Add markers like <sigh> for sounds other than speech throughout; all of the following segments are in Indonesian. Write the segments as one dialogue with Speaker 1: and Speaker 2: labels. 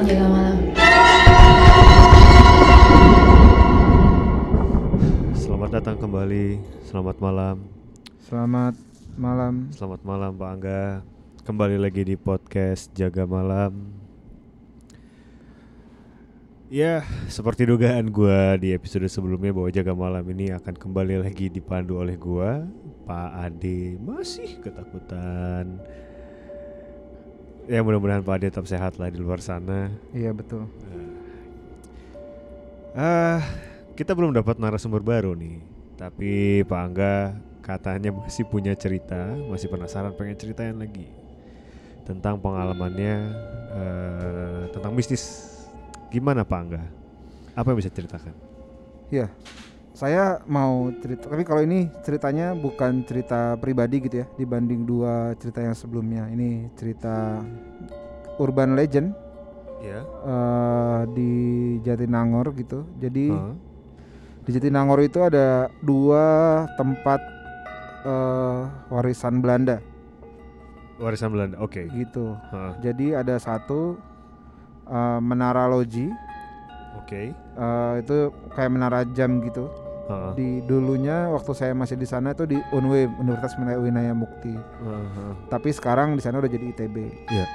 Speaker 1: orang jaga malam.
Speaker 2: Selamat datang kembali. Selamat malam.
Speaker 3: Selamat malam.
Speaker 2: Selamat malam Pak Angga. Kembali lagi di podcast Jaga Malam. Ya, seperti dugaan gua di episode sebelumnya bahwa Jaga Malam ini akan kembali lagi dipandu oleh gua, Pak Ade. Masih ketakutan. Ya mudah-mudahan Pak Ade tetap sehat lah di luar sana.
Speaker 3: Iya betul.
Speaker 2: Ah, kita belum dapat narasumber baru nih. Tapi Pak Angga katanya masih punya cerita, masih penasaran pengen ceritain lagi tentang pengalamannya eh, tentang bisnis. Gimana Pak Angga? Apa yang bisa ceritakan?
Speaker 3: Iya. Saya mau cerita, tapi kalau ini ceritanya bukan cerita pribadi gitu ya, dibanding dua cerita yang sebelumnya. Ini cerita urban legend
Speaker 2: Ya.
Speaker 3: eh, di Jatinangor gitu. Jadi
Speaker 2: Heeh.
Speaker 3: di Jatinangor itu ada dua tempat eh, warisan Belanda
Speaker 2: Warisan Belanda. Oke.
Speaker 3: gitu.
Speaker 2: Heeh.
Speaker 3: Jadi ada satu eh, menara loji,
Speaker 2: Oke.
Speaker 3: eh, itu kayak menara jam gitu.
Speaker 2: Heeh.
Speaker 3: di dulunya waktu saya masih di sana itu di Unwim Universitas Winaya Mukti
Speaker 2: heeh.
Speaker 3: tapi sekarang di sana udah jadi ITB
Speaker 2: Iya.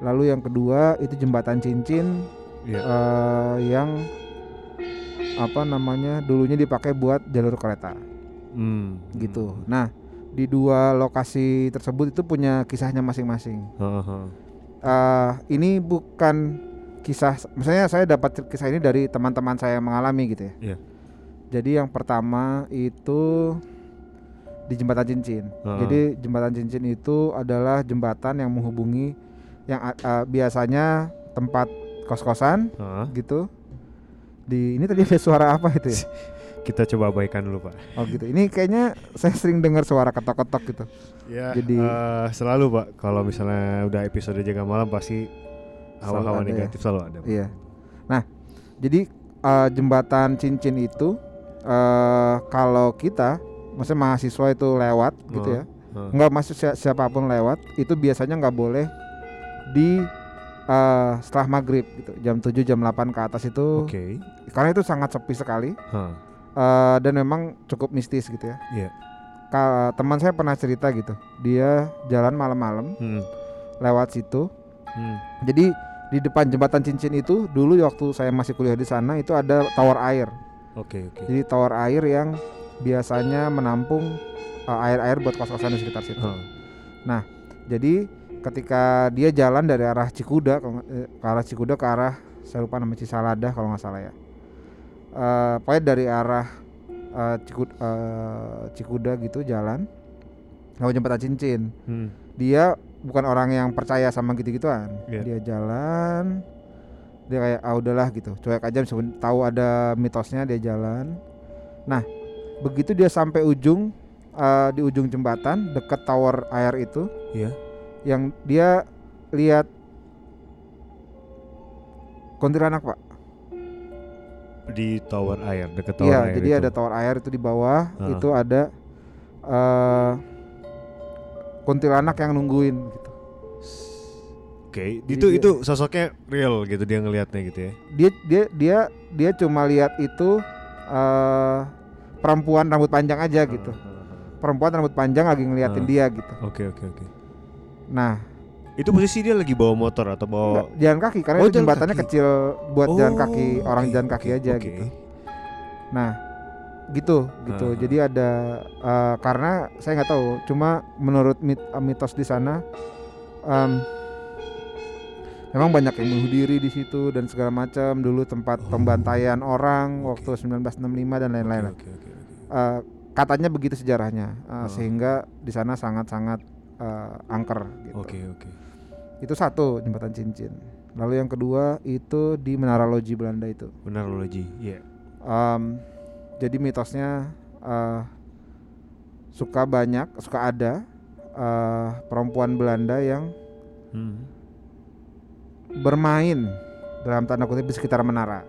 Speaker 3: lalu yang kedua itu jembatan cincin
Speaker 2: Iya.
Speaker 3: eh, yang apa namanya dulunya dipakai buat jalur kereta
Speaker 2: Hmm.
Speaker 3: gitu nah di dua lokasi tersebut itu punya kisahnya masing-masing. Eh, ini bukan kisah misalnya saya dapat kisah ini dari teman-teman saya yang mengalami gitu ya
Speaker 2: Iya.
Speaker 3: Jadi yang pertama itu di jembatan cincin
Speaker 2: Heeh.
Speaker 3: jadi jembatan cincin itu adalah jembatan yang menghubungi yang a- biasanya tempat kos-kosan
Speaker 2: Heeh.
Speaker 3: gitu di ini tadi ada suara apa itu ya <laughs>
Speaker 2: Kita coba abaikan dulu Pak.
Speaker 3: oh gitu ini kayaknya saya sering dengar suara ketok-ketok gitu
Speaker 2: Ya,
Speaker 3: Jadi-
Speaker 2: eh, selalu Pak kalau misalnya udah episode jaga malam pasti hawa-hawa
Speaker 3: ya.
Speaker 2: negatif selalu ada. Pak.
Speaker 3: Iya. Nah, jadi eh, jembatan cincin itu eh kalau kita, maksudnya mahasiswa itu lewat gitu
Speaker 2: Oh,
Speaker 3: ya,
Speaker 2: Heeh.
Speaker 3: nggak masuk si- siapa pun lewat, itu biasanya nggak boleh di eh, setelah maghrib gitu, jam 7 jam 8 ke atas itu,
Speaker 2: Oke.
Speaker 3: karena itu sangat sepi sekali
Speaker 2: Hah,
Speaker 3: eh, dan memang cukup mistis gitu ya.
Speaker 2: Iya.
Speaker 3: Ka- teman saya pernah cerita gitu, dia jalan malam-malam
Speaker 2: Hmm.
Speaker 3: lewat situ,
Speaker 2: Hmm.
Speaker 3: jadi di depan jembatan cincin itu dulu waktu saya masih kuliah di sana itu ada tower air.
Speaker 2: Oke oke.
Speaker 3: Jadi tower air yang biasanya menampung uh, air-air buat kos-kosan di sekitar situ.
Speaker 2: Hah,
Speaker 3: Jadi ketika dia jalan dari arah Cikuda eh, ke arah Cikuda ke arah saya lupa nama Cisalada kalau nggak salah ya. Eh pokoknya dari arah eh, Ciku- eh, Cikuda gitu jalan lewat jembatan cincin.
Speaker 2: hmm.
Speaker 3: Dia bukan orang yang percaya sama gitu-gituan.
Speaker 2: Iya.
Speaker 3: Dia jalan dia kayak ah udahlah gitu. Cuek aja meskipun tahu ada mitosnya dia jalan. Nah, begitu dia sampai ujung eh, di ujung jembatan dekat tower air itu
Speaker 2: Iya.
Speaker 3: yang dia lihat kuntilanak, Pak.
Speaker 2: Di tower air dekat tower
Speaker 3: Iya,
Speaker 2: air
Speaker 3: jadi
Speaker 2: itu.
Speaker 3: ada tower air itu di bawah,
Speaker 2: Ah.
Speaker 3: itu ada eh kuntilanak yang nungguin gitu.
Speaker 2: Oke,
Speaker 3: Jadi
Speaker 2: itu
Speaker 3: dia-
Speaker 2: itu sosoknya real gitu dia ngelihatnya gitu ya.
Speaker 3: Dia dia dia dia cuma lihat itu eh perempuan rambut panjang aja gitu.
Speaker 2: Hah, hah, hah.
Speaker 3: Perempuan rambut panjang lagi ngeliatin
Speaker 2: Ah.
Speaker 3: dia gitu.
Speaker 2: Oke oke oke.
Speaker 3: Nah,
Speaker 2: Itu posisi dia lagi bawa motor atau bawa
Speaker 3: nggak, jalan kaki karena
Speaker 2: Oh,
Speaker 3: itu
Speaker 2: jalan
Speaker 3: jembatannya
Speaker 2: kaki.
Speaker 3: kecil buat jalan
Speaker 2: Oh,
Speaker 3: kaki orang jalan kaki
Speaker 2: oke,
Speaker 3: aja
Speaker 2: oke.
Speaker 3: gitu. Nah, gitu gitu.
Speaker 2: Ah.
Speaker 3: Jadi ada eh, karena saya nggak tahu, cuma menurut mit- mitos di sana em, memang banyak yang bunuh diri di situ dan segala macam. Dulu tempat
Speaker 2: Oh,
Speaker 3: pembantaian orang
Speaker 2: oke.
Speaker 3: waktu 1965 dan lain-lain.
Speaker 2: Oke oke oke.
Speaker 3: Eh, katanya begitu sejarahnya, eh,
Speaker 2: Ah.
Speaker 3: sehingga di sana sangat-sangat eh, angker gitu.
Speaker 2: Oke oke.
Speaker 3: Itu satu jembatan cincin. Lalu yang kedua itu di Menara Loji Belanda itu.
Speaker 2: Benar loh Ji. Iya.
Speaker 3: Em, jadi mitosnya eh, suka banyak, suka ada eh, perempuan Belanda yang
Speaker 2: Hmm.
Speaker 3: Bermain dalam tanda kutip di sekitar menara.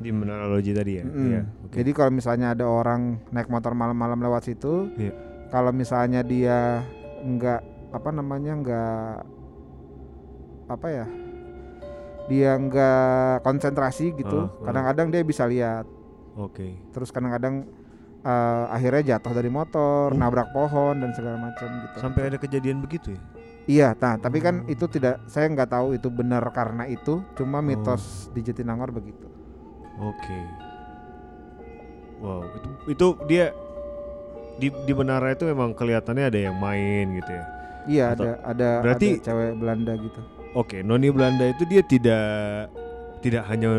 Speaker 2: Di Menara Loji tadi ya.
Speaker 3: Mm-mm.
Speaker 2: Iya. oke.
Speaker 3: Jadi kalau misalnya ada orang naik motor malam-malam lewat situ,
Speaker 2: Iya.
Speaker 3: kalau misalnya dia nggak apa namanya nggak apa ya dia nggak konsentrasi gitu
Speaker 2: Ah, ah.
Speaker 3: kadang-kadang dia bisa lihat
Speaker 2: Oke.
Speaker 3: terus kadang-kadang eh, akhirnya jatuh dari motor
Speaker 2: Oh.
Speaker 3: nabrak pohon dan segala macam gitu
Speaker 2: Sampai ada kejadian begitu ya?
Speaker 3: Iya nah tapi kan
Speaker 2: Oh.
Speaker 3: itu tidak saya nggak tahu itu benar karena itu cuma mitos di Jatinangor begitu
Speaker 2: Oke. Wow, itu itu dia di di menara itu memang kelihatannya ada yang main gitu ya.
Speaker 3: iya
Speaker 2: Atau-
Speaker 3: ada ada
Speaker 2: berarti-
Speaker 3: ada cewek Belanda gitu
Speaker 2: Oke, noni Belanda itu dia tidak tidak hanya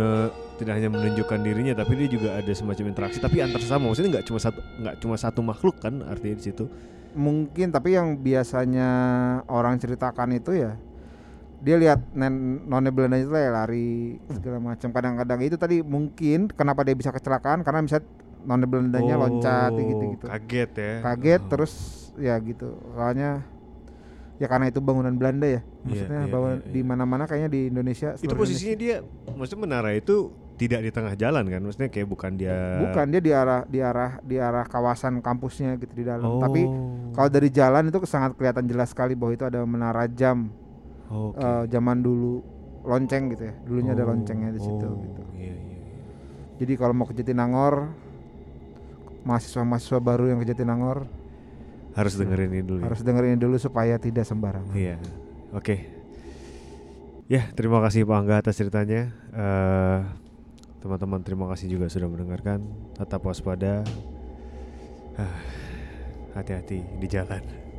Speaker 2: tidak hanya menunjukkan dirinya tapi dia juga ada semacam interaksi tapi antar sesama maksudnya nggak cuma satu nggak cuma satu makhluk kan artinya di situ
Speaker 3: mungkin tapi yang biasanya orang ceritakan itu ya dia lihat nen none Belanda itu lah ya lari segala macam. Kadang-kadang itu tadi mungkin kenapa dia bisa kecelakaan? Karena bisa none Belandanya loncat gitu gitu
Speaker 2: Oh, kaget ya.
Speaker 3: Kaget
Speaker 2: Oh.
Speaker 3: terus ya gitu. Soalnya ya karena itu bangunan Belanda ya. Maksudnya
Speaker 2: iya,
Speaker 3: bangunan
Speaker 2: iya,
Speaker 3: di
Speaker 2: iya.
Speaker 3: mana-mana kayaknya di Indonesia
Speaker 2: itu posisinya dia maksudnya menara itu tidak di tengah jalan kan maksudnya kayak bukan dia
Speaker 3: bukan dia di arah di arah di arah kawasan kampusnya gitu di dalam
Speaker 2: oh.
Speaker 3: tapi kalau dari jalan itu sangat kelihatan jelas sekali bahwa itu ada menara jam
Speaker 2: Oke.
Speaker 3: eh, zaman dulu lonceng gitu ya dulunya ada
Speaker 2: Oh,
Speaker 3: loncengnya di situ
Speaker 2: oh,
Speaker 3: gitu
Speaker 2: iya, iya, iya.
Speaker 3: jadi kalau mau ke Jatinangor mahasiswa-mahasiswa baru yang ke Jatinangor
Speaker 2: harus dengerin ini dulu ya.
Speaker 3: harus dengerin dulu supaya tidak sembarangan
Speaker 2: Iya. Oke. Ya, terima kasih Pak Angga atas ceritanya. Eh, teman-teman terima kasih juga sudah mendengarkan. Tetap waspada. <sighs> Hati-hati di jalan.